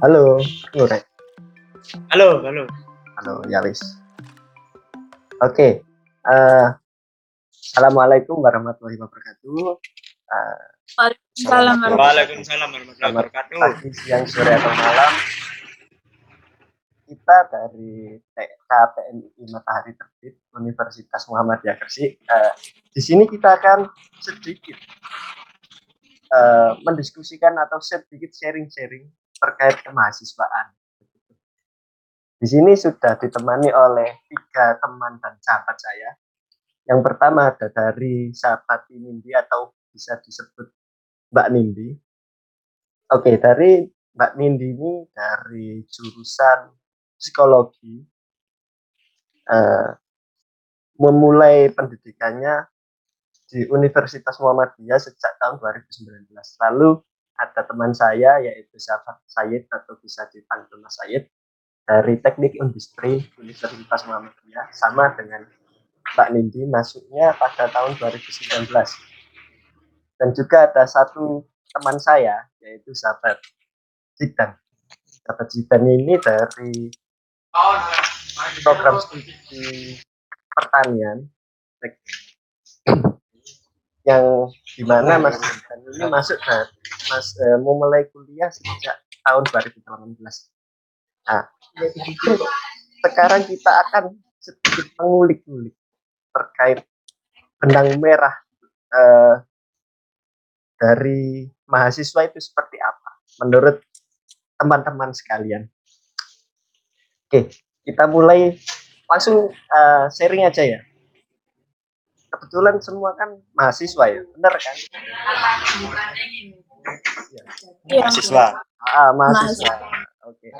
Halo, Nurek. Halo, halo. Halo, ya wis. Oke. eh, Assalamualaikum warahmatullahi wabarakatuh. Eh, Waalaikumsalam warahmatullahi wabarakatuh. pagi, siang, sore, atau malam. Kita dari TK Matahari Terbit Universitas Muhammadiyah Gresik. eh, di sini kita akan sedikit eh, mendiskusikan atau sedikit sharing-sharing terkait kemahasiswaan. Di sini sudah ditemani oleh tiga teman dan sahabat saya. Yang pertama ada dari sahabat Nindi atau bisa disebut Mbak Nindi. Oke, dari Mbak Nindi ini dari jurusan psikologi, eh, memulai pendidikannya di Universitas Muhammadiyah sejak tahun 2019. Lalu ada teman saya yaitu sahabat Sayid atau bisa dipanggil Mas Sayid dari Teknik Industri Universitas Muhammadiyah sama dengan Mbak Nindi masuknya pada tahun 2019 dan juga ada satu teman saya yaitu sahabat Jidan. Sahabat Jidan ini dari program studi pertanian yang di mana Mas Jidan ini masuk dan Mas eh, memulai kuliah sejak tahun 2018 nah sekarang kita akan sedikit mengulik-ulik terkait benang merah eh, dari mahasiswa itu seperti apa menurut teman-teman sekalian. Oke, kita mulai langsung eh, sharing aja ya. Kebetulan semua kan mahasiswa ya, benar kan? Iya, Mahasiswa. Ah, mahasiswa. Oke.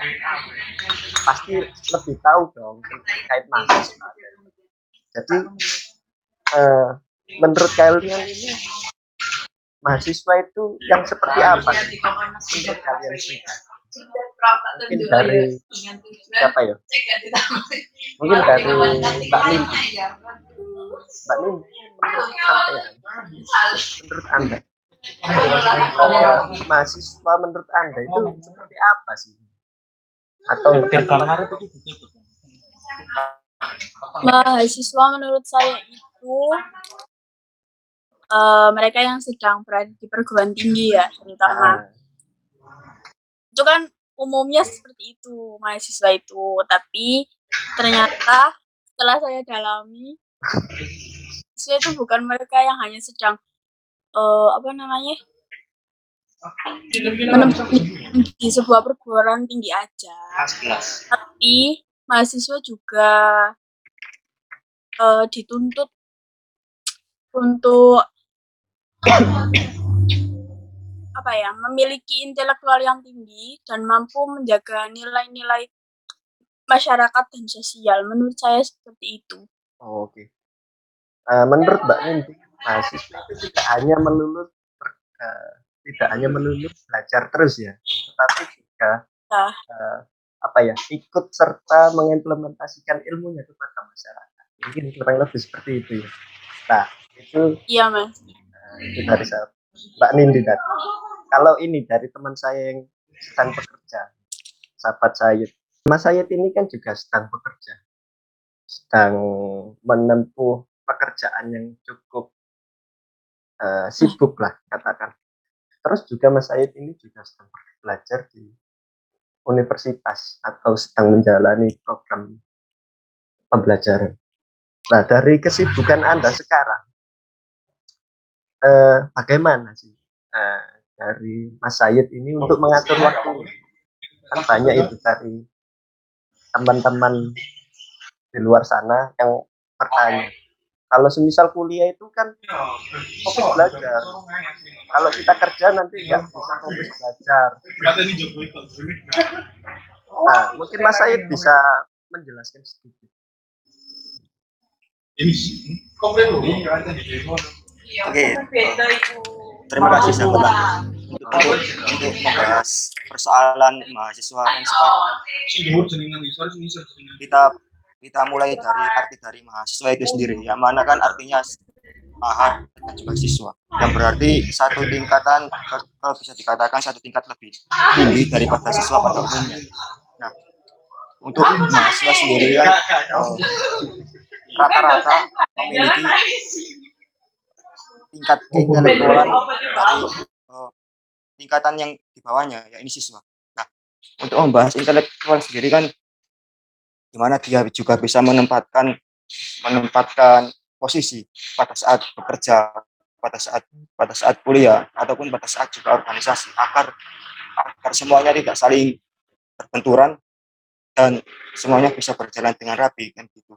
Pasti lebih tahu dong terkait mahasiswa. Jadi eh, menurut kalian ini mahasiswa itu yang seperti apa? Menurut kalian sih? Mungkin dari siapa ya? Mungkin dari Mbak Lim. Mbak Lim, menurut sampean, menurut Anda, mahasiswa menurut Anda itu seperti apa sih? Atau mahasiswa menurut saya itu eh, mereka yang sedang berada di perguruan tinggi ya terutama. Ah, itu kan umumnya seperti itu mahasiswa itu. Tapi ternyata setelah saya dalami mahasiswa itu bukan mereka yang hanya sedang eh, apa namanya menempuh di sebuah perguruan tinggi aja. Tapi mahasiswa juga eh, dituntut untuk apa ya memiliki intelektual yang tinggi dan mampu menjaga nilai-nilai masyarakat dan sosial menurut saya seperti itu oh, oke. Eh, menurut Mbak Nindi, mahasiswa itu tidak hanya melulu ber- eh, tidak hanya melulu belajar terus ya, tetapi juga Nah. eh, apa ya ikut serta mengimplementasikan ilmunya kepada masyarakat. Mungkin kurang lebih seperti itu ya. Nah, itu iya mas eh, itu dari saya, Mbak Nindi tadi. Kalau ini dari teman saya yang sedang bekerja, sahabat Sayid. Mas Sayid ini kan juga sedang bekerja, sedang menempuh pekerjaan yang cukup eh, sibuk lah katakan. Terus juga Mas Sayid ini juga sedang belajar di universitas atau sedang menjalani program pembelajaran. Nah dari kesibukan Anda sekarang, eh, bagaimana sih eh, dari Mas Sayid ini untuk mengatur waktu? Kan banyak itu dari teman-teman di luar sana yang bertanya. Kalau semisal kuliah itu kan fokus belajar. Kalau kita kerja nanti nggak bisa fokus belajar. Nah, mungkin Mas Said bisa menjelaskan sedikit. Oke, terima kasih sahabat. untuk, untuk membahas persoalan mahasiswa yang sekarang. Kita kita mulai dari arti dari mahasiswa itu sendiri, yang mana kan artinya mahar dan juga siswa yang berarti satu tingkatan kalau bisa dikatakan satu tingkat lebih tinggi daripada siswa pada umumnya. Nah, untuk mahasiswa sendiri kan eh, rata-rata memiliki tingkat intelektualan dari eh, tingkatan yang di bawahnya ya ini siswa. Nah, untuk membahas intelektual sendiri kan gimana dia juga bisa menempatkan menempatkan posisi pada saat bekerja, pada saat pada saat kuliah ataupun pada saat juga organisasi agar agar semuanya tidak saling berbenturan dan semuanya bisa berjalan dengan rapi kan gitu.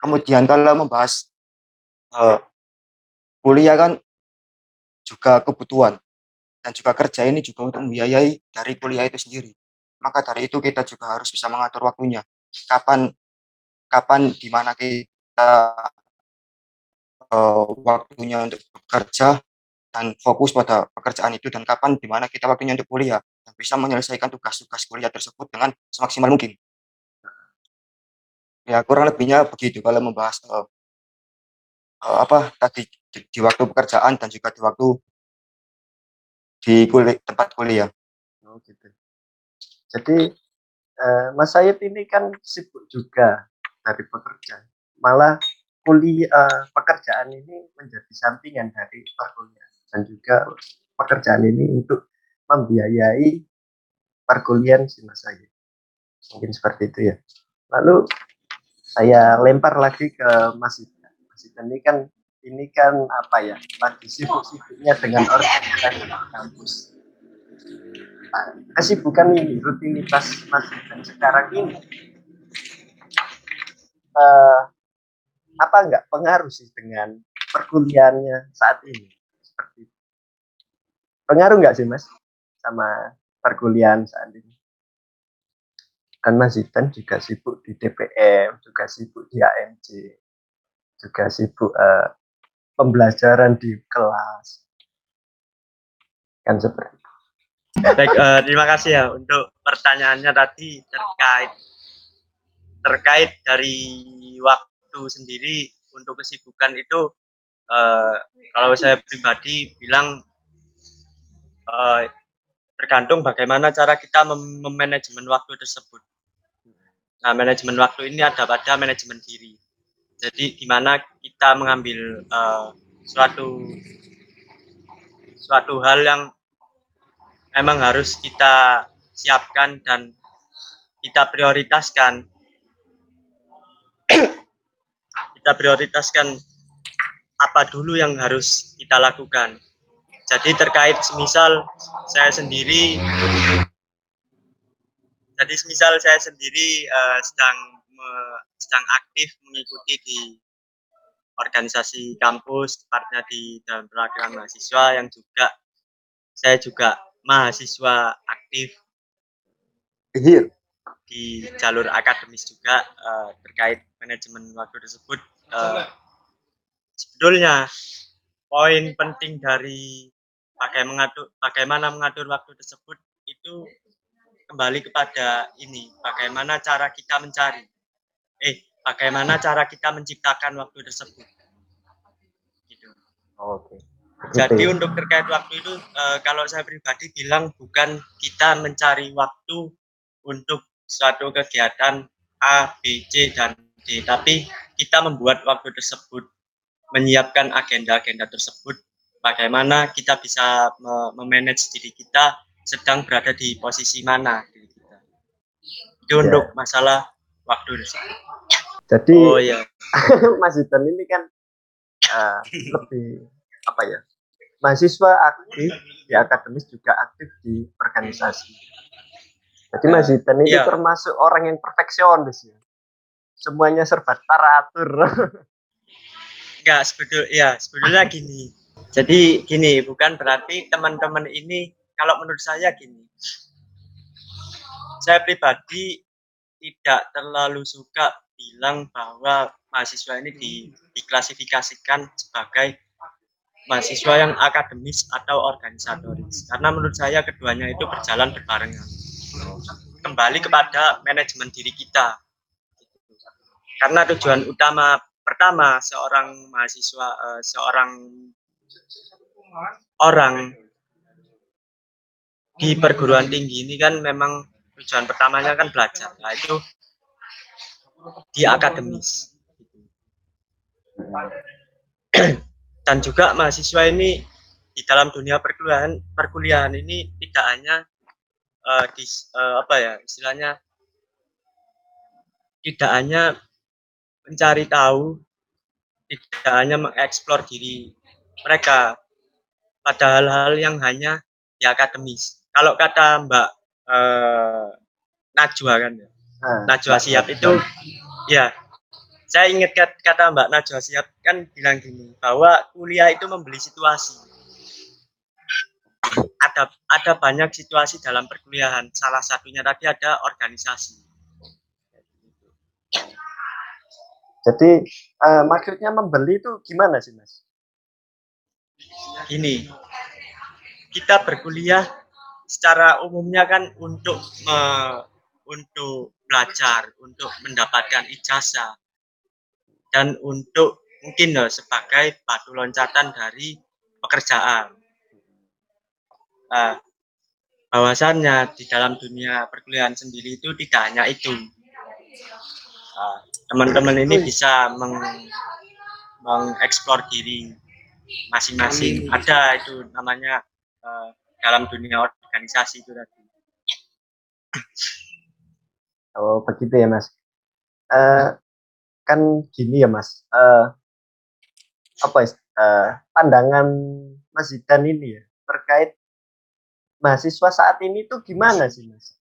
Kemudian kalau membahas uh, kuliah kan juga kebutuhan dan juga kerja ini juga untuk membiayai dari kuliah itu sendiri. Maka dari itu kita juga harus bisa mengatur waktunya. Kapan kapan di mana kita uh, waktunya untuk bekerja dan fokus pada pekerjaan itu dan kapan di mana kita waktunya untuk kuliah dan bisa menyelesaikan tugas-tugas kuliah tersebut dengan semaksimal mungkin. Ya kurang lebihnya begitu kalau membahas uh, uh, apa tadi di, di waktu pekerjaan dan juga di waktu di kuliah, tempat kuliah. Oh gitu. Jadi uh, Mas Sayed ini kan sibuk juga dari pekerjaan. Malah kuliah uh, pekerjaan ini menjadi sampingan dari perkuliahan dan juga pekerjaan ini untuk membiayai perkuliahan si Mas Sayed. Mungkin seperti itu ya. Lalu saya lempar lagi ke Mas Ida. Mas Ida ini kan ini kan apa ya lagi sibuk-sibuknya dengan organisasi kampus. Nah, kesibukan ini rutinitas Mas Ida sekarang ini uh, apa enggak pengaruh sih dengan perkuliahannya saat ini seperti itu. Pengaruh enggak sih Mas sama perkuliahan saat ini? Kan Mas Zidan juga sibuk di DPM, juga sibuk di AMJ, juga sibuk uh, pembelajaran di kelas. Kan seperti itu. Baik, uh, terima kasih ya untuk pertanyaannya tadi terkait terkait dari waktu sendiri untuk kesibukan itu uh, kalau saya pribadi bilang uh, tergantung bagaimana cara kita mem memanajemen waktu tersebut. Nah, manajemen waktu ini ada pada manajemen diri. Jadi, di mana kita mengambil uh, suatu suatu hal yang memang harus kita siapkan dan kita prioritaskan. Kita prioritaskan apa dulu yang harus kita lakukan. Jadi terkait semisal saya sendiri jadi semisal saya sendiri uh, sedang sedang aktif mengikuti di organisasi kampus tepatnya di dalam perwakilan mahasiswa yang juga saya juga mahasiswa aktif Iya. di jalur akademis juga uh, terkait manajemen waktu tersebut uh, sebetulnya poin penting dari pakai mengatur bagaimana mengatur waktu tersebut itu kembali kepada ini bagaimana cara kita mencari eh bagaimana cara kita menciptakan waktu tersebut gitu Oke. jadi Gitu. untuk terkait waktu itu eh, kalau saya pribadi bilang bukan kita mencari waktu untuk suatu kegiatan A, B, C dan D, tapi kita membuat waktu tersebut, menyiapkan agenda-agenda tersebut, bagaimana kita bisa me- memanage diri kita sedang berada di posisi mana diri kita. Itu Ya. untuk masalah waktu tersebut. Jadi Oh ya, Mas Zidan ini kan uh, lebih apa ya mahasiswa aktif di akademis juga aktif di organisasi. Jadi Mas Zidan ini Iya. termasuk orang yang perfeksionis ya. Semuanya serba teratur. enggak sebetulnya ya sebetulnya gini. Jadi gini, bukan berarti teman-teman ini kalau menurut saya gini. Saya pribadi tidak terlalu suka bilang bahwa mahasiswa ini di, diklasifikasikan sebagai mahasiswa yang akademis atau organisatoris. Karena menurut saya keduanya itu berjalan berbarengan. Kembali kepada manajemen diri kita. Karena tujuan utama pertama seorang mahasiswa eh, seorang orang di perguruan tinggi ini kan memang tujuan pertamanya kan belajar. Nah itu di akademis. Dan juga mahasiswa ini di dalam dunia perkuliahan perkuliahan ini tidak hanya eh, di eh, apa ya istilahnya tidak hanya mencari tahu, tidak hanya mengeksplor diri mereka pada hal-hal yang hanya di akademis. Kalau kata Mbak eh, Najwa kan ya, Najwa Siap itu ya saya ingat kat- kata Mbak Najwa Siap kan bilang gini bahwa kuliah itu membeli situasi. Ada ada banyak situasi dalam perkuliahan. Salah satunya tadi ada organisasi. jadi eh, maksudnya membeli itu gimana sih mas? Gini, kita berkuliah secara umumnya kan untuk me- untuk belajar, untuk mendapatkan ijazah dan untuk mungkin loh sebagai batu loncatan dari pekerjaan. Nah, bahwasannya di dalam dunia perkuliahan sendiri itu tidak hanya itu. Nah, teman-teman ini bisa meng, mengeksplor diri masing-masing. Ada itu namanya eh, dalam dunia organisasi itu tadi. Oh begitu ya mas. Eh kan gini ya mas. Eh apa ya? eh, pandangan Mas Zidan ini ya terkait mahasiswa saat ini tuh gimana sih mas?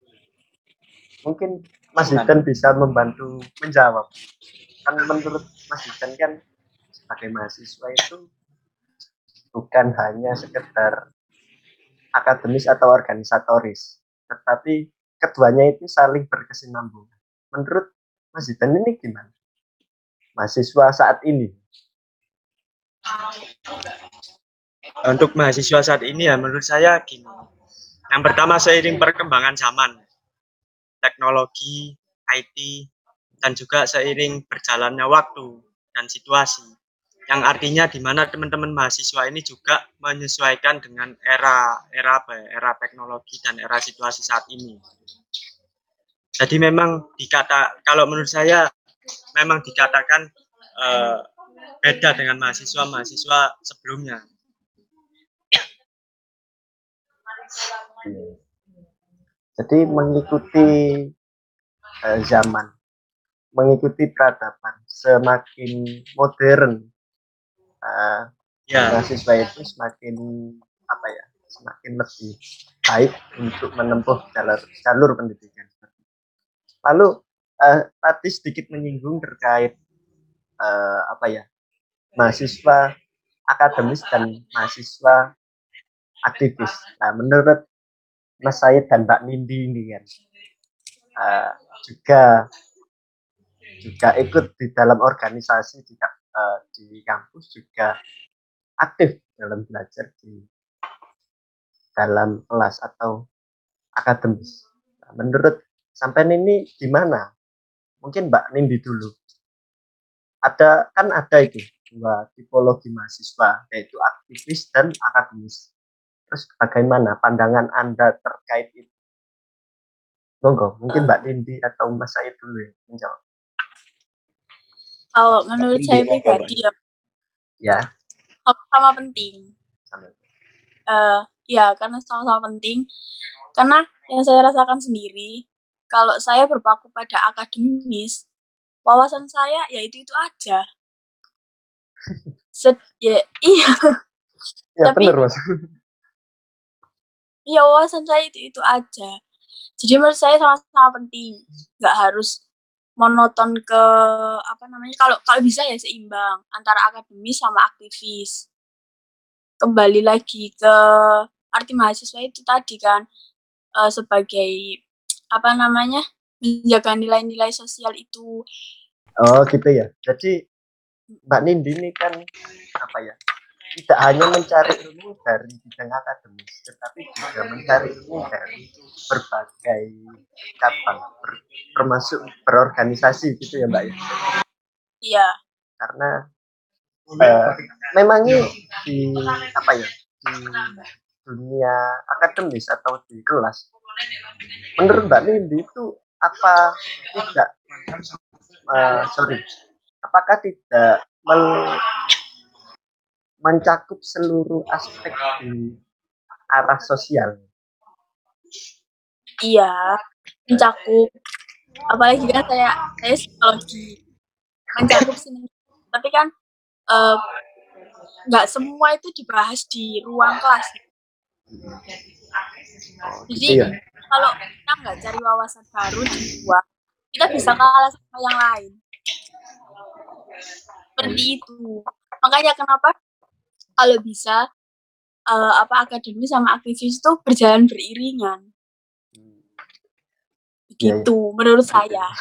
Mungkin Mas Zidan bisa membantu menjawab. Kan menurut Mas Zidan kan sebagai mahasiswa itu bukan hanya sekedar akademis atau organisatoris, tetapi keduanya itu saling berkesinambungan. Menurut Mas Zidan ini gimana? Mahasiswa saat ini. Untuk mahasiswa saat ini ya menurut saya gini. Yang pertama seiring perkembangan zaman, teknologi, IT, dan juga seiring berjalannya waktu dan situasi. Yang artinya di mana teman-teman mahasiswa ini juga menyesuaikan dengan era era apa ya, era teknologi dan era situasi saat ini. Jadi memang dikata kalau menurut saya memang dikatakan eh, beda dengan mahasiswa-mahasiswa sebelumnya. Jadi mengikuti eh, zaman, mengikuti peradaban, semakin modern, eh, Ya, mahasiswa itu semakin apa ya, semakin lebih baik untuk menempuh jalur jalur pendidikan. Lalu eh, tadi sedikit menyinggung terkait eh, apa ya, mahasiswa akademis dan mahasiswa aktivis. Nah, menurut Mas Said dan Mbak Nindi ini kan eh, juga juga ikut di dalam organisasi di, eh, di kampus juga aktif dalam belajar di dalam kelas atau akademis. Nah, menurut sampean ini gimana? Mungkin Mbak Nindi dulu. Ada kan ada itu dua tipologi mahasiswa yaitu aktivis dan akademis. Terus bagaimana pandangan Anda terkait itu? Monggo, mungkin Mbak Nindi atau Mas Said dulu ya menjawab. Kalau menurut saya pribadi ya Ya, sama-sama penting. sambil. eh ya karena sama-sama penting. Karena yang saya rasakan sendiri, kalau saya berpaku pada akademis, wawasan saya ya itu itu aja. Set, ya iya, Ya Tapi- benar Mas. iya wawasan saya itu itu aja. Jadi menurut saya sama-sama penting. Nggak harus monoton ke apa namanya kalau kalau bisa ya seimbang antara akademis sama aktivis. Kembali lagi ke arti mahasiswa itu tadi kan eh, sebagai apa namanya menjaga nilai-nilai sosial itu Oh gitu ya. Jadi Mbak Nindi ini kan apa ya? Tidak hanya mencari ilmu dari bidang akademis, tetapi juga mencari ilmu dari berbagai cabang, ber- termasuk berorganisasi gitu ya Mbak ya. ya karena eh, memangnya di apa ya di dunia akademis atau di kelas menurut Mbak Nindi itu apa tidak eh, sorry apakah tidak men- mencakup seluruh aspek di arah sosial. Iya mencakup. Apalagi kan saya saya psikologi. Mencakup sih. Tapi kan eh, nggak semua itu dibahas di ruang kelas. Oh, Jadi gitu ya? kalau kita nggak cari wawasan baru di luar, kita bisa kalah sama yang lain. Seperti itu. Makanya kenapa kalau bisa eh, apa akademis sama aktivis itu berjalan beriringan. Iya, Begitu menurut saya.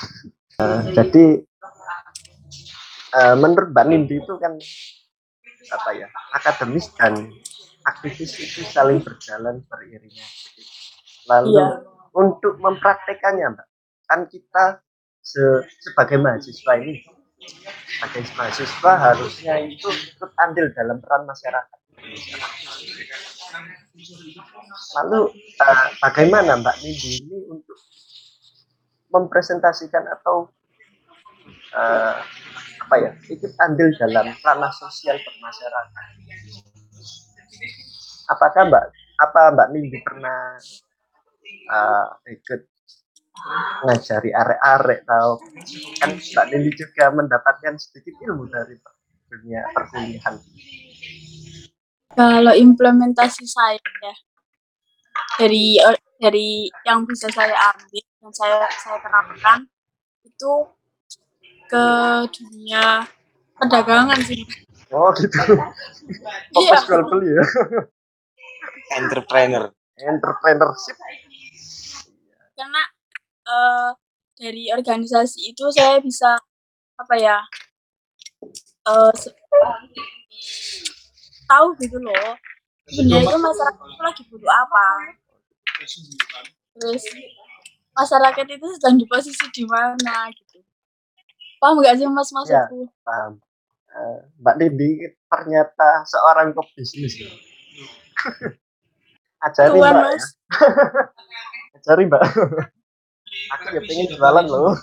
jadi eh, menurut Mbak Nindi itu kan apa ya akademis dan aktivis itu saling berjalan beriringan lalu Iya. untuk mempraktekannya Mbak kan kita se- sebagai mahasiswa ini sebagai mahasiswa harusnya itu ikut andil dalam peran masyarakat lalu eh, bagaimana Mbak Nindi ini untuk mempresentasikan atau eh, apa ya ikut andil dalam ranah sosial bermasyarakat. Apakah Mbak apa Mbak Nindi pernah eh, ikut ngajari arek-arek atau kan Mbak Nindi juga mendapatkan sedikit ilmu dari dunia perkuliahan. Kalau implementasi saya ya dari eh, dari yang bisa saya ambil dan saya saya terapkan itu ke dunia perdagangan sih. Oh gitu. Iya. Fokus jual beli ya. entrepreneur Entrepreneurship. karena eh, dari organisasi itu saya bisa apa ya se- tahu gitu loh sebenarnya masyarakat itu lagi butuh apa terus masyarakat itu sedang di posisi di mana gitu paham nggak sih mas maksudku Paham. Eh, Mbak Nindi ternyata seorang pebisnis. Ajari Tuan Mbak. mas Ya. Ajari Mbak. Aku ya pengen jualan loh.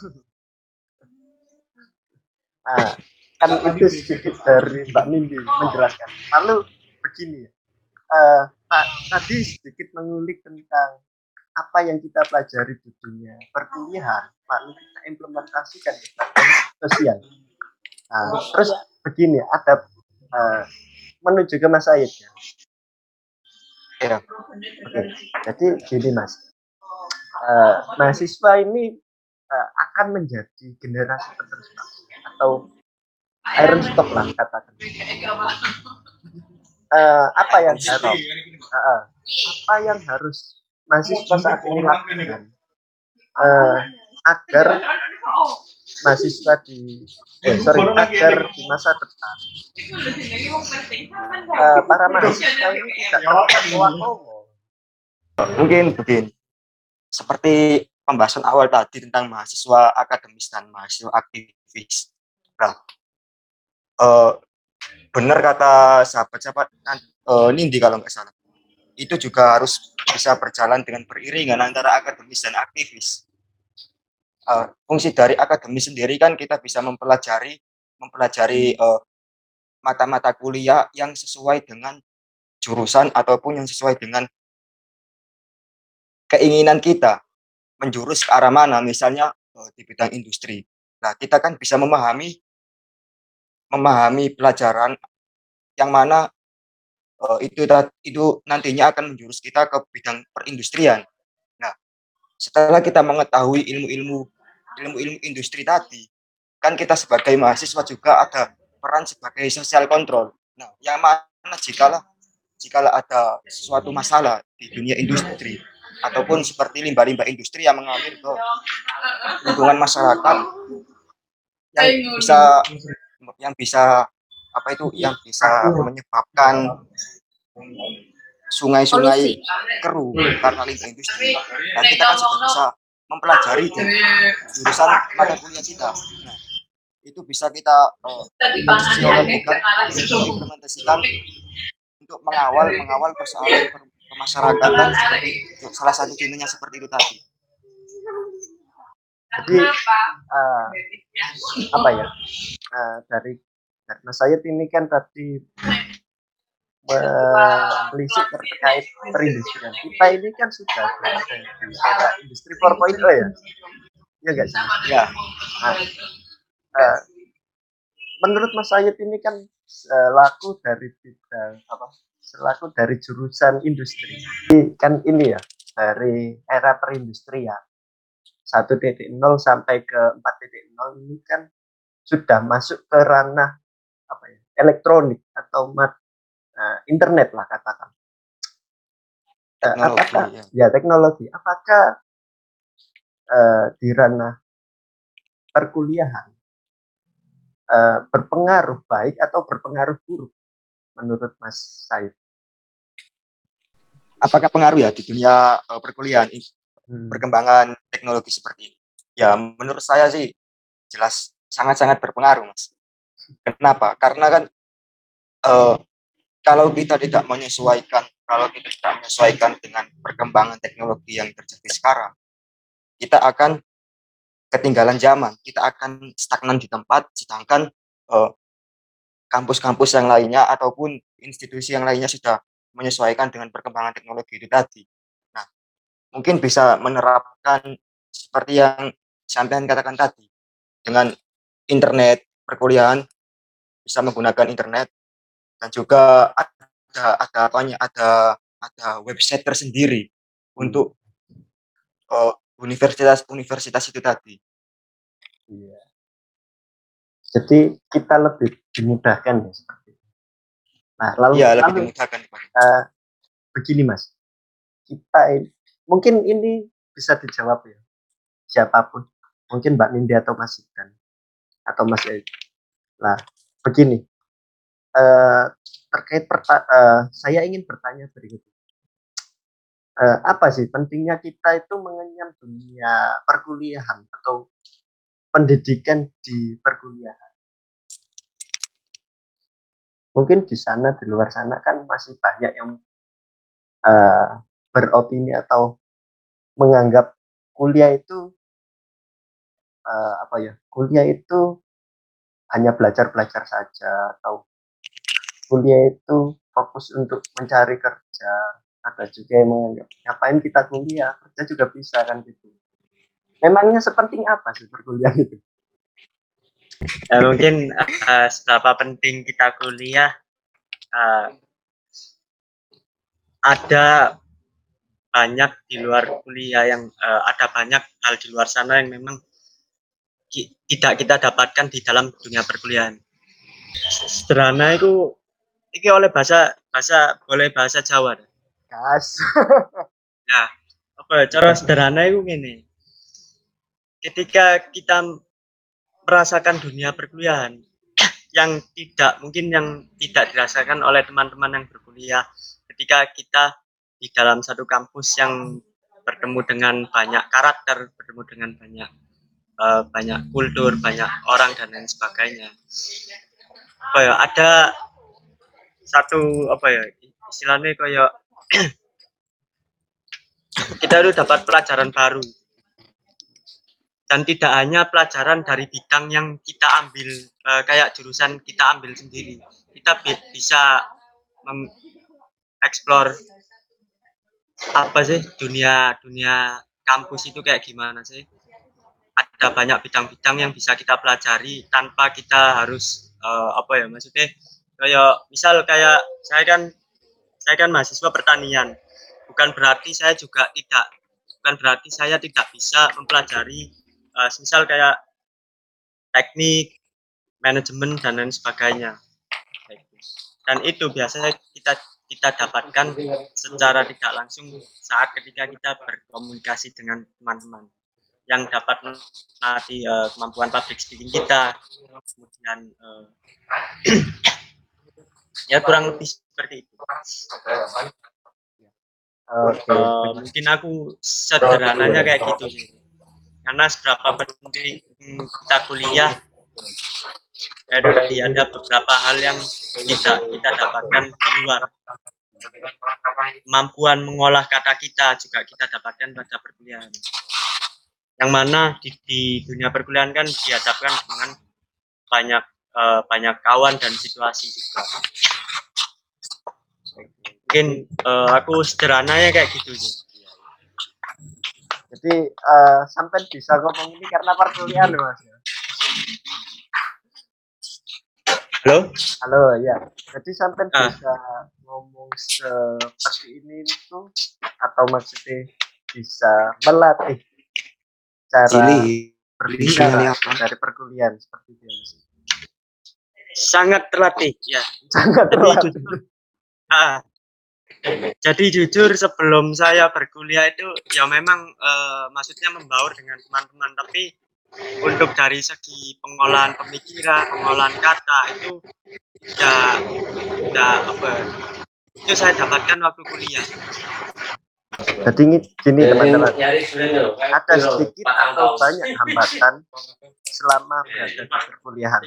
Nah, kan itu sedikit dari Mbak Nindi menjelaskan. Lalu begini ta- tadi sedikit mengulik tentang apa yang kita pelajari di dunia perkuliahan, lalu kita implementasikan dunia sosial. Nah, terus begini, ada eh, menuju ke Mas Said ya. Iya. Oke, jadi gini Mas, Eh, mahasiswa ini eh, akan menjadi generasi penerus atau iron stock lah katakan. Eh, apa yang harus eh, eh, apa yang harus mahasiswa saat ini lakukan? Eh, agar mahasiswa di eh, sorry agar di masa depan. Eh, para mahasiswa ini tidak terbawa mungkin begini seperti pembahasan awal tadi tentang mahasiswa akademis dan mahasiswa aktivis. Nah eh, benar kata sahabat-sahabat eh, Nindi kalau nggak salah. Itu juga harus bisa berjalan dengan beriringan antara akademis dan aktivis. Eh, fungsi dari akademis sendiri kan kita bisa mempelajari mempelajari eh, mata-mata kuliah yang sesuai dengan jurusan ataupun yang sesuai dengan keinginan kita menjurus ke arah mana misalnya eh, di bidang industri. Nah, kita kan bisa memahami memahami pelajaran yang mana eh, itu itu nantinya akan menjurus kita ke bidang perindustrian. Nah, setelah kita mengetahui ilmu-ilmu ilmu-ilmu industri tadi, kan kita sebagai mahasiswa juga ada peran sebagai social control. Nah, yang mana jikalau jikalau ada suatu masalah di dunia industri ataupun seperti limbah-limbah industri yang mengalir ke lingkungan masyarakat yang bisa yang bisa apa itu yang bisa menyebabkan sungai-sungai keruh karena limbah industri. Dan kita kan juga bisa mempelajari jurusan mata kuliah kita. Nah, itu bisa kita diimplementasikan untuk mengawal mengawal persoalan pemasyarakatan seperti salah satu contohnya seperti itu tadi. Jadi eh, apa ya? eh, dari karena saya ini kan tadi menelisik terkait perindustrian. Kita ini kan sudah berada di era industri 4.0 ya. Ya sih? Ya, Nah, eh, menurut Mas Sayed ini kan laku dari bidang apa? Selaku dari jurusan industri. Ini Kan ini ya dari era perindustrian 1.0 sampai ke 4.0 ini kan sudah masuk ke ranah apa ya? elektronik atau mat, eh, internet lah katakan. Eh, teknologi apakah ya. ya teknologi apakah eh, di ranah perkuliahan eh, berpengaruh baik atau berpengaruh buruk menurut Mas Said? Apakah pengaruh ya di dunia eh, perkuliahan Hmm. perkembangan teknologi seperti ini? Ya, menurut saya sih jelas sangat-sangat berpengaruh, Mas. Kenapa? Karena kan eh, kalau kita tidak menyesuaikan, kalau kita tidak menyesuaikan dengan perkembangan teknologi yang terjadi sekarang, kita akan ketinggalan zaman, kita akan stagnan di tempat, sedangkan eh, kampus-kampus yang lainnya ataupun institusi yang lainnya sudah menyesuaikan dengan perkembangan teknologi itu tadi. Nah, mungkin bisa menerapkan seperti yang sampean katakan tadi, dengan internet perkuliahan bisa menggunakan internet dan juga ada ada apanya ada ada website tersendiri untuk eh, universitas universitas itu tadi. Iya. Jadi kita lebih dimudahkan ya seperti itu. Nah, lalu, lebih lalu dimudahkan. eh, begini Mas, kita ini, mungkin ini bisa dijawab ya siapa pun, mungkin Mbak Nindi atau Mas Ikan atau Mas Ed. Nah, begini, eh, terkait perta- eh, saya ingin bertanya berikut. Eh, apa sih pentingnya kita itu mengenyam dunia perkuliahan atau pendidikan di perkuliahan? Mungkin di sana di luar sana kan masih banyak yang eh, beropini atau menganggap kuliah itu eh, apa ya? Kuliah itu hanya belajar-belajar saja atau kuliah itu fokus untuk mencari kerja. Ada juga yang menganggap ngapain kita kuliah, kerja juga bisa kan gitu. Memangnya sepenting apa sih perkuliahan itu? Ya, mungkin eh, seberapa penting kita kuliah eh, ada banyak di luar kuliah yang eh, ada banyak hal di luar sana yang memang ki- tidak kita dapatkan di dalam dunia perkuliahan. Sederhana itu ini oleh bahasa bahasa boleh bahasa Jawa. Gas. Apa ya, cara sederhana itu gini. Ketika kita merasakan dunia perkuliahan yang tidak mungkin yang tidak dirasakan oleh teman-teman yang berkuliah ketika kita di dalam satu kampus yang bertemu dengan banyak karakter, bertemu dengan banyak eh, banyak kultur, banyak orang dan lain sebagainya. Apa ya, ada satu apa ya istilahnya kayak kita itu dapat pelajaran baru dan tidak hanya pelajaran dari bidang yang kita ambil eh, kayak jurusan kita ambil sendiri. Kita bi- bisa mengeksplor apa sih dunia dunia kampus itu kayak gimana sih? Ada banyak bidang-bidang yang bisa kita pelajari tanpa kita harus eh, apa ya maksudnya kayak misal kayak saya kan saya kan mahasiswa pertanian. Bukan berarti saya juga tidak bukan berarti saya tidak bisa mempelajari eh, misal kayak teknik manajemen dan lain sebagainya. Dan itu biasanya kita kita dapatkan secara tidak langsung saat ketika kita berkomunikasi dengan teman-teman yang dapat melatih eh, kemampuan public speaking kita. Kemudian eh, ya kurang lebih seperti itu. Oke. Eh, mungkin aku sederhananya kayak gitu sih karena seberapa penting kita kuliah tadi ada beberapa hal yang tidak kita dapatkan di luar. Kemampuan mengolah kata kita juga kita dapatkan pada perkuliahan. Yang mana di, di dunia perkuliahan kan dihadapkan dengan banyak eh, banyak kawan dan situasi juga. Mungkin eh, aku sederhananya kayak gitu sih Jadi eh, sampai bisa ngomong ini karena perkuliahan loh, Mas. halo Halo ya. Jadi sampai Ah. bisa ngomong seperti ini itu atau maksudnya bisa melatih cara Cili. berbicara dari perkuliahan seperti itu. Mas. sangat terlatih ya Sangat terlatih. ah, jadi jujur sebelum saya berkuliah itu ya memang eh, maksudnya membaur dengan teman-teman tapi untuk dari segi pengolahan pemikiran, pengolahan kata itu ya ya apa itu saya dapatkan waktu kuliah. Jadi ini gini teman-teman, ada sedikit atau banyak hambatan selama berada di perkuliahan.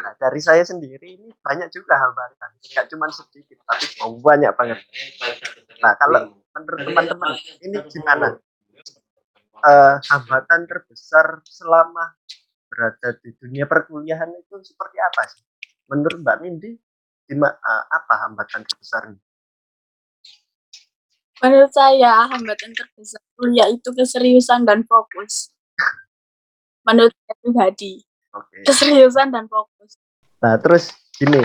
Nah, dari saya sendiri ini banyak juga hambatan, nggak cuma sedikit, tapi banyak banget. Nah, kalau menurut teman-teman ini gimana? Eh, hambatan terbesar selama berada di dunia perkuliahan itu seperti apa sih? Menurut Mbak Nindi, gimana, apa hambatan terbesarnya? Menurut saya, hambatan terbesar kuliah itu keseriusan dan fokus. Menurut saya pribadi, Oke. keseriusan dan fokus. Nah, terus gini.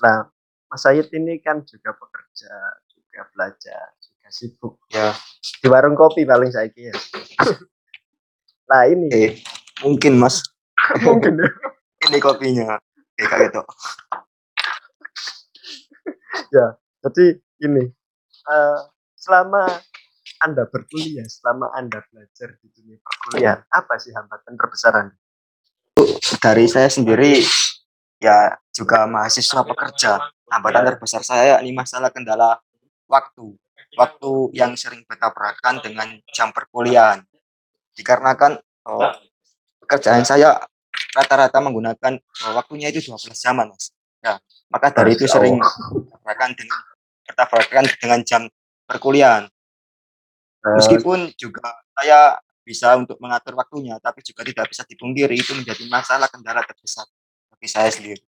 Nah, Mas Sayid ini kan juga bekerja, juga belajar, juga sibuk Ya. di warung kopi paling saya ya. nah, ini Eh, mungkin Mas mungkin ya. ini kopinya. Eh kayak gitu. Jadi ini eh, selama Anda berkuliah, selama Anda belajar di dunia perkuliahan, apa sih hambatan terbesar Anda? Dari saya sendiri ya juga mahasiswa pekerja. Hambatan terbesar saya ini masalah kendala waktu. Waktu yang sering bertabrakan dengan jam perkuliahan. Dikarenakan oh, pekerjaan saya rata-rata menggunakan oh, waktunya itu 12 jaman, Mas. Ya, maka dari itu sering bertabrakan dengan bertabrakan dengan jam perkuliahan. Eh, Meskipun juga saya bisa untuk mengatur waktunya, tapi juga tidak bisa dipungkiri itu menjadi masalah kendala terbesar bagi saya sendiri.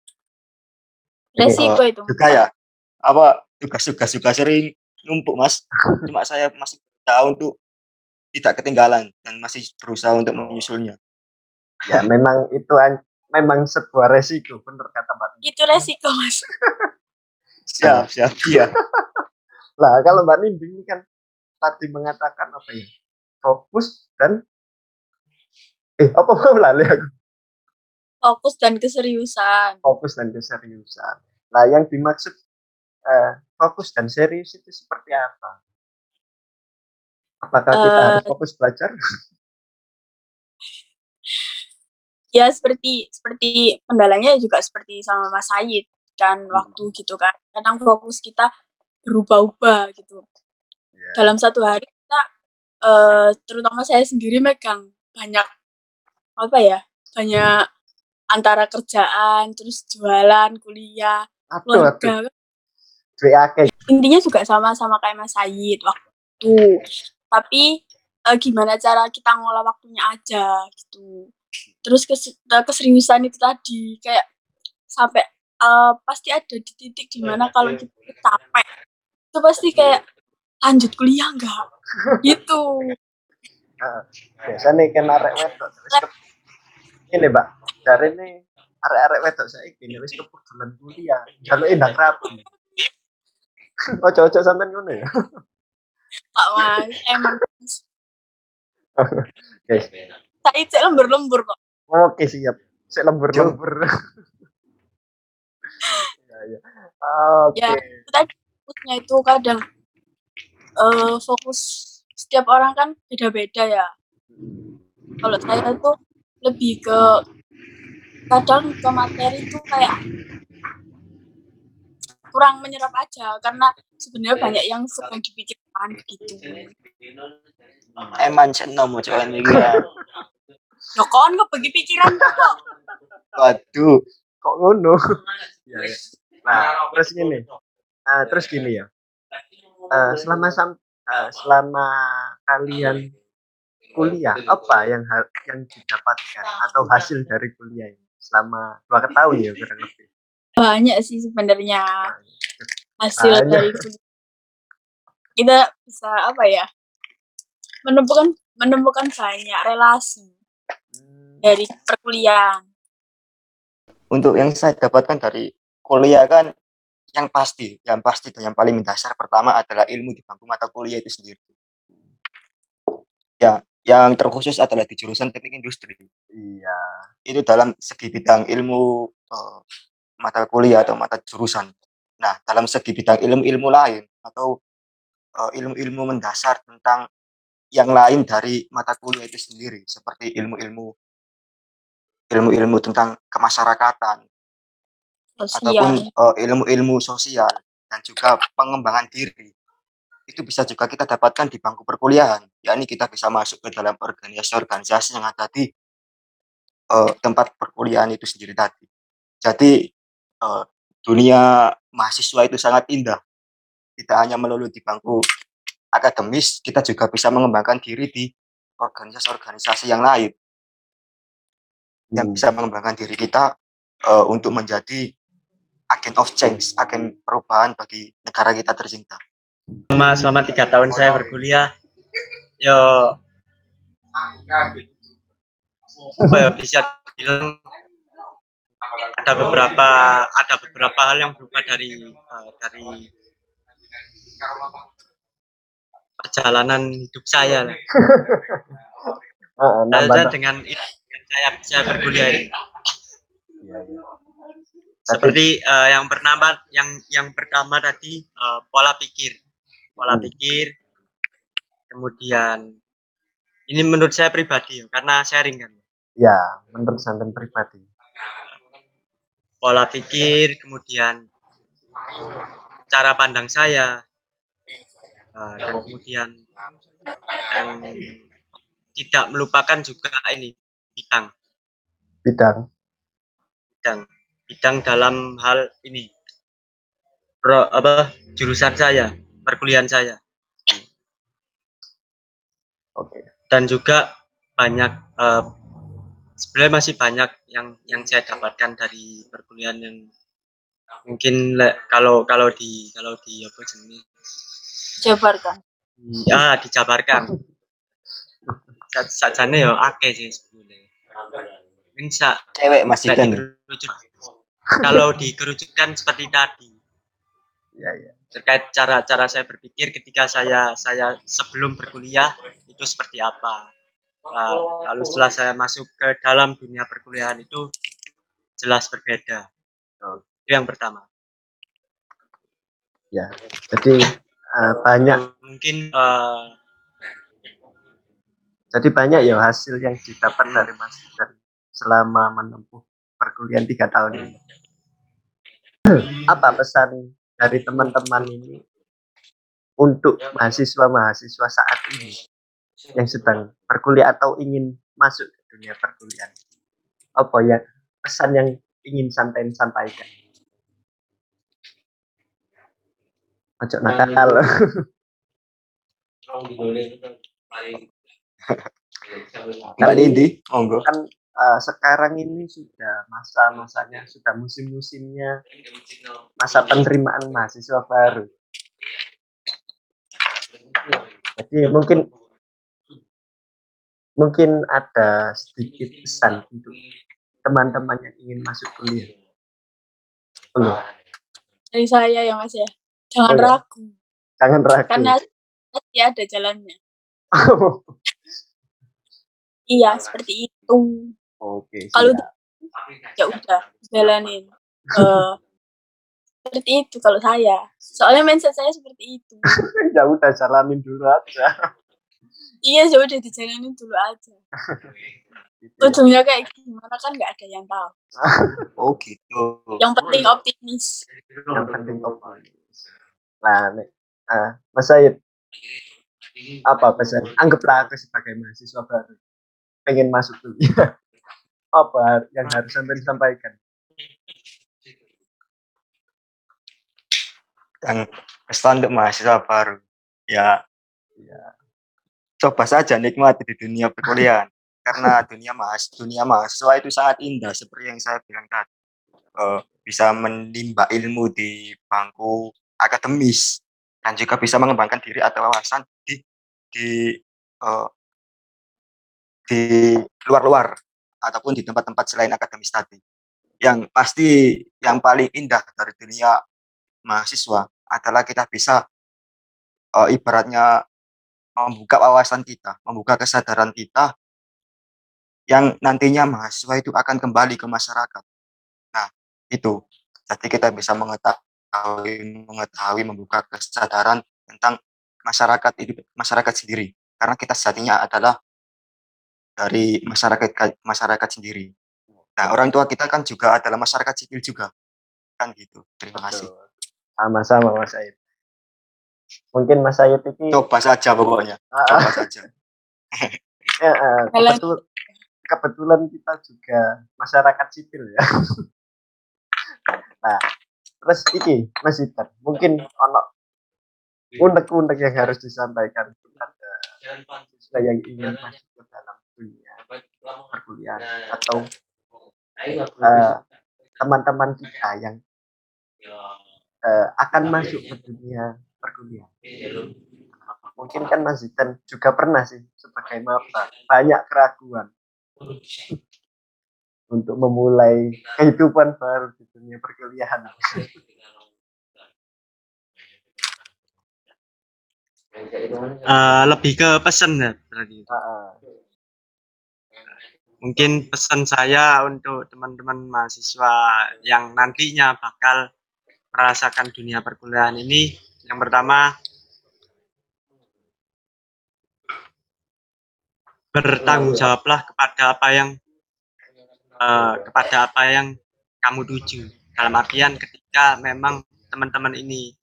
Resiko itu. Juga ya, apa tugas-tugas juga sering numpuk mas. Cuma saya masih berusaha untuk tidak ketinggalan dan masih berusaha untuk menyusulnya. ya memang itu an- memang sebuah resiko, benar kata Mbak. Itu resiko, Mas. Siap, siap, iya. Nah, kalau Mbak Nindi ini kan tadi mengatakan apa ya? Fokus dan eh apa mau lali aku? Fokus dan keseriusan. Fokus dan keseriusan. Nah, yang dimaksud eh, fokus dan serius itu seperti apa? Apakah kita Eh, harus fokus belajar? Ya seperti seperti kendalanya juga seperti sama Mas Said dan waktu gitu kan. Kadang fokus kita berubah-ubah gitu. Ya. Dalam satu hari kita eh terutama saya sendiri megang banyak apa ya? Banyak antara kerjaan, terus jualan, kuliah, Aduh, keluarga. Intinya juga sama-sama kayak Mas Said waktu. Tapi eh, gimana cara kita ngolah waktunya aja gitu. Terus kes- keseriusan itu tadi kayak sampai eh, pasti ada di titik di mana kalau kita capek itu pasti kayak lanjut kuliah enggak gitu. Biasanya kan arek wedok terus ke- ini, Mbak. Dari ini arek-arek wedok saya gini wis kepedulan kuliah. Kalau indah rapi. Ojo-ojo sampean ngono ya. Pak Mas, emang Guys, Said cek lembur-lembur kok. oke siap. Saya lembur-lembur. ya, ya. Oke. Ya. Fokusnya itu kadang eh fokus setiap orang kan beda-beda ya. Kalau saya itu lebih ke kadang ke materi itu kayak kurang menyerap aja karena sebenarnya banyak yang sedang dipikirkan gitu. Eman mau coba ini ya. Kon kok bagi pikiran kok. Waduh. kok ngono ya, ya. nah terus gini Ah, terus gini ya. Eh, selama sam- eh, selama kalian kuliah apa yang ha- yang didapatkan atau hasil dari kuliah ini? Selama dua tahun ya kurang lebih. Banyak sih sebenarnya hasil Banyak. dari kuliah. kita bisa apa ya menemukan menemukan banyak relasi dari perkuliahan. Untuk yang saya dapatkan dari kuliah kan yang pasti, yang pasti dan yang paling mendasar pertama adalah ilmu di bangku mata kuliah itu sendiri. Ya, yang terkhusus adalah di jurusan teknik industri. iya Itu dalam segi bidang ilmu eh, mata kuliah atau mata jurusan. Nah, dalam segi bidang ilmu-ilmu lain atau eh, ilmu-ilmu mendasar tentang yang lain dari mata kuliah itu sendiri seperti ilmu-ilmu ilmu-ilmu tentang kemasyarakatan ataupun eh, ilmu-ilmu sosial dan juga pengembangan diri. Itu bisa juga kita dapatkan di bangku perkuliahan. Yakni kita bisa masuk ke dalam organisasi-organisasi yang ada di eh, tempat perkuliahan itu sendiri tadi. Jadi eh, dunia mahasiswa itu sangat indah. Tidak hanya melulu di bangku akademis kita juga bisa mengembangkan diri di organisasi-organisasi yang lain. Yang Hmm. bisa mengembangkan diri kita eh, untuk menjadi agen of change, agen perubahan bagi negara kita tercinta. selama selama tiga tahun saya berkuliah yo apa ya bisa bilang ada beberapa ada beberapa hal yang berubah dari eh, dari perjalanan hidup saya. Ah, Nah, nambah saya dengan dengan saya saya berkuliah ini. Seperti eh, yang pertama yang yang pertama tadi eh, pola pikir. Pola Hmm. pikir kemudian ini menurut saya pribadi ya, karena sharing kan. Ya menurut sampean pribadi. Pola pikir kemudian cara pandang saya eh, dan kemudian yang tidak melupakan juga ini bidang. Bidang. Bidang bidang dalam hal ini. Pro, apa jurusan saya perkuliahan saya. Oke. Dan juga banyak eh, sebenarnya masih banyak yang yang saya dapatkan dari perkuliahan yang mungkin le- kalau kalau di kalau di apa jenis? Jabarkan. Ya dijabarkan. Sa- sajane ya akeh sih sebenarnya. Mungkin sa, Cewek masih kan. Kalau dikerucutkan seperti tadi ya ya terkait cara-cara saya berpikir ketika saya saya sebelum berkuliah itu seperti apa. Nah, lalu setelah saya masuk ke dalam dunia perkuliahan itu jelas berbeda. Oh. Itu yang pertama. jadi eh, banyak Mungkin eh, jadi banyak ya hasil yang didapat dari Mas dari selama menempuh perkuliahan tiga tahun ini. Apa pesan dari teman-teman ini untuk mahasiswa-mahasiswa saat ini yang sedang berkuliah atau ingin masuk ke dunia perkuliahan? Apa ya pesan yang ingin sampai sampaikan? Ojo nakal. Kalau di Indi, monggo. kan eh, sekarang ini sudah masa-masanya sudah musim-musimnya. Masa penerimaan mahasiswa baru. Jadi mungkin mungkin ada sedikit pesan untuk teman-teman yang ingin masuk kuliah. Belum. dari saya ya mas ya. Jangan Oh, ya. ragu. Jangan ragu. Karena pasti ada jalannya. Iya seperti itu oke Kalau siap. ya udah jalanin. Eh, seperti itu kalau saya. Soalnya mindset saya seperti itu. Ya udah jalanin dulu aja. Iya ya udah dijalanin dulu aja. Gitu. Ya. ujungnya kayak gimana kan nggak ada yang tahu. Oh gitu. yang penting optimis. Yang penting optimis. Nah nek, ah, Mas Said apa pesan anggaplah aku sebagai mahasiswa baru. Pengen masuk kuliah apa yang harus sampai disampaikan? Yang pesan untuk mahasiswa baru. Ya. Ya. Coba saja nikmati di dunia perkuliahan. Karena dunia mahas dunia mahasiswa itu sangat indah seperti yang saya bilang tadi. Eh, bisa menimba ilmu di bangku akademis dan juga bisa mengembangkan diri atau wawasan di di eh, di luar-luar ataupun di tempat-tempat selain akademis tadi yang pasti yang paling indah dari dunia mahasiswa adalah kita bisa eh, ibaratnya membuka wawasan kita, membuka kesadaran kita yang nantinya mahasiswa itu akan kembali ke masyarakat. Nah, itu. Jadi kita bisa mengetahui mengetahui membuka kesadaran tentang masyarakat itu masyarakat sendiri. Karena kita sejatinya adalah dari masyarakat masyarakat sendiri. Nah, orang tua kita kan juga adalah masyarakat sipil juga. Kan gitu. Terima kasih. Betul. sama-sama Mas Said mungkin Mas Said ini Coba saja pokoknya. Ah, ah, Coba saja. eh, Kalian- kebetul- kebetulan kita juga masyarakat sipil ya nah terus iki Mas Iban mungkin ono unek-unek yang harus disampaikan kepada siswa yang ingin masuk perkuliahan atau eh, teman-teman kita yang eh, akan masuk ke dunia perkuliahan. Mungkin kan Mas Zidan juga pernah sih sebagai maba. Banyak keraguan. Untuk memulai kehidupan baru di dunia perkuliahan. Eh, lebih ke pesan ya berarti. Ah. Mungkin pesan saya untuk teman-teman mahasiswa yang nantinya bakal merasakan dunia perkuliahan ini, yang pertama bertanggung jawablah kepada apa yang eh, kepada apa yang kamu tuju. Dalam artian ketika memang teman-teman ini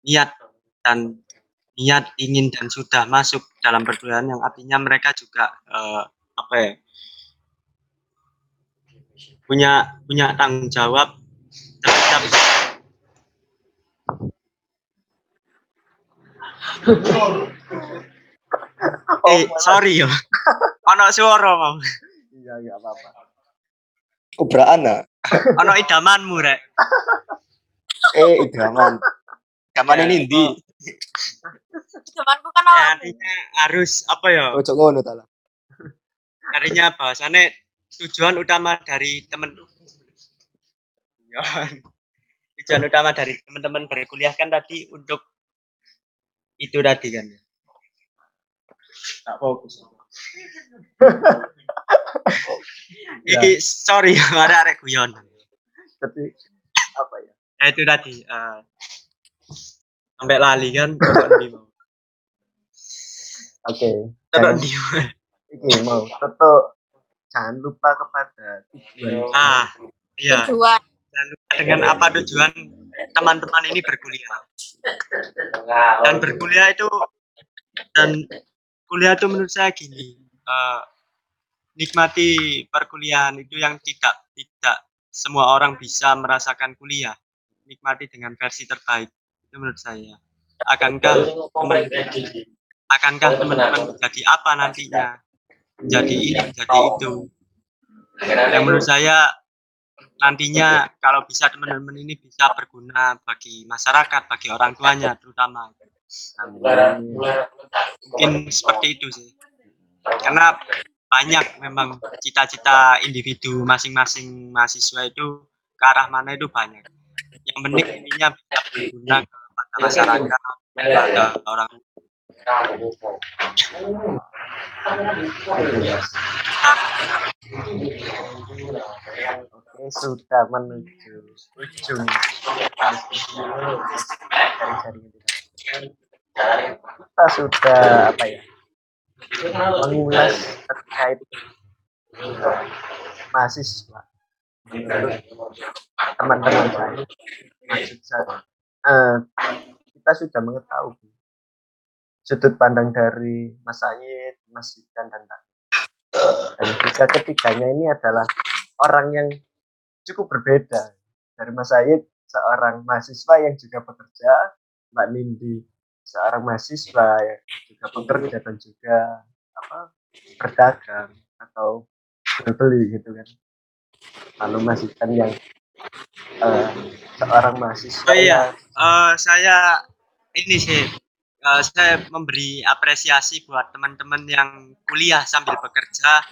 niat dan niat ingin dan sudah masuk dalam perkuliahan yang artinya mereka juga eh, apa ya punya punya tanggung jawab terhadap eh malah- sorry ya ono suara mau Iya, nggak apa-apa. Kubraan ah. ono idamanmu rek Eh, idaman. Idaman Ya, ini di. Temanku kan Ya, awak. artinya harus apa ya Ojo ngono ta lah. artinya bahasanya tujuan utama dari temen Ya. tujuan utama dari teman-teman berkuliah kan tadi untuk itu tadi kan tak fokus. Iki sorry ada arek guyon Jadi apa ya? ya itu tadi eh, sampai lali kan. Oke. Jangan, di mau. mau tetap jangan lupa kepada tujuan. ah iya. Tujuan. dan dengan apa tujuan teman-teman ini berkuliah. Dan berkuliah itu dan kuliah itu menurut saya gini eh, nikmati perkuliahan itu yang tidak tidak semua orang bisa merasakan kuliah. Nikmati dengan versi terbaik itu menurut saya. Akankah teman akankah teman-teman menjadi apa nantinya menjadi ini menjadi itu. Yang menurut saya nantinya kalau bisa teman-teman ini bisa berguna bagi masyarakat bagi orang tuanya terutama. Mungkin seperti itu sih. Karena banyak memang cita-cita individu masing-masing mahasiswa itu ke arah mana itu banyak. Yang penting ininya bisa berguna kepada masyarakat kepada orang Oke, sudah menuju ujung. Kita sudah apa ya mengulas terkait mahasiswa. Teman-teman saya. Maksud saya eh, kita sudah mengetahui sudut pandang dari Mas Sayed, Mas Zidan dan Tati. dan juga ketiganya ini adalah orang yang cukup berbeda dari Mas Said seorang mahasiswa yang juga bekerja Mbak Nindi seorang mahasiswa yang juga bekerja dan juga apa berdagang atau berbeli gitu kan lalu Mas Ikan yang eh, seorang mahasiswa Oh iya. yang- Eh, saya ini sih eh, saya memberi apresiasi buat teman-teman yang kuliah sambil bekerja.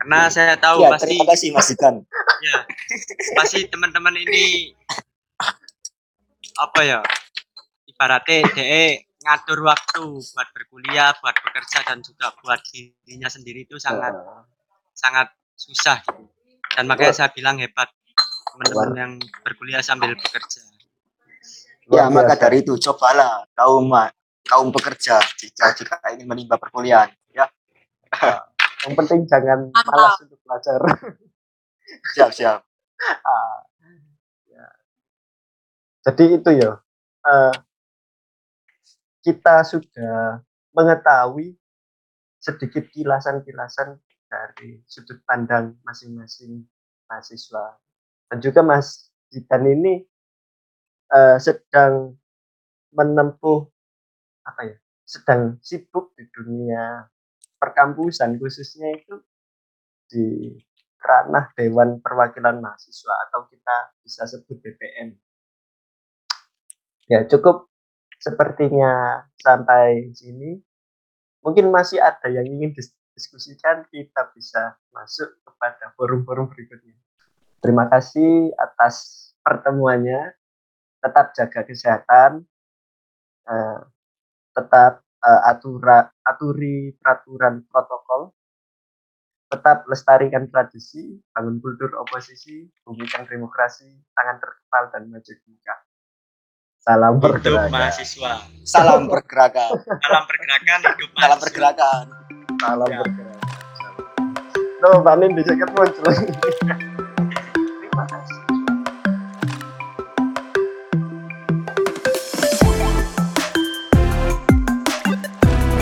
Karena saya tahu Ya, pasti terima kasih Mas ya pasti teman-teman ini apa ya ibaratnya DE ngatur waktu buat berkuliah buat bekerja dan juga buat dirinya sendiri itu sangat eh, sangat susah. Gitu. dan makanya saya bilang hebat teman-teman yang berkuliah sambil bekerja Ya, maka biasa. dari itu cobalah kaum kaum pekerja jika jika ingin menimba perkuliahan. Ya, yang penting jangan malas untuk belajar siap siap. Ah, ya. Jadi itu ya, eh, kita sudah mengetahui sedikit kilasan-kilasan dari sudut pandang masing-masing mahasiswa. Dan juga Mas Jidan ini eh, sedang menempuh apa ya, sedang sibuk di dunia perkampusan khususnya itu di ranah Dewan Perwakilan Mahasiswa atau kita bisa sebut BPM. Ya cukup sepertinya sampai sini. Mungkin masih ada yang ingin diskusikan, kita bisa masuk kepada forum-forum berikutnya. Terima kasih atas pertemuannya. Tetap jaga kesehatan, eh, tetap eh, atura, aturi peraturan protokol, tetap lestarikan tradisi, bangun kultur oposisi, bumikan demokrasi, tangan terkepal dan maju jingkrak. Salam hidup bergerak. mahasiswa Salam pergerakan. dalam pergerakan hidup Salam mahasiswa pergerakan. Salam Ya. bergerak. Loh, Mbak Nindi, saya kan muncul. Terima kasih.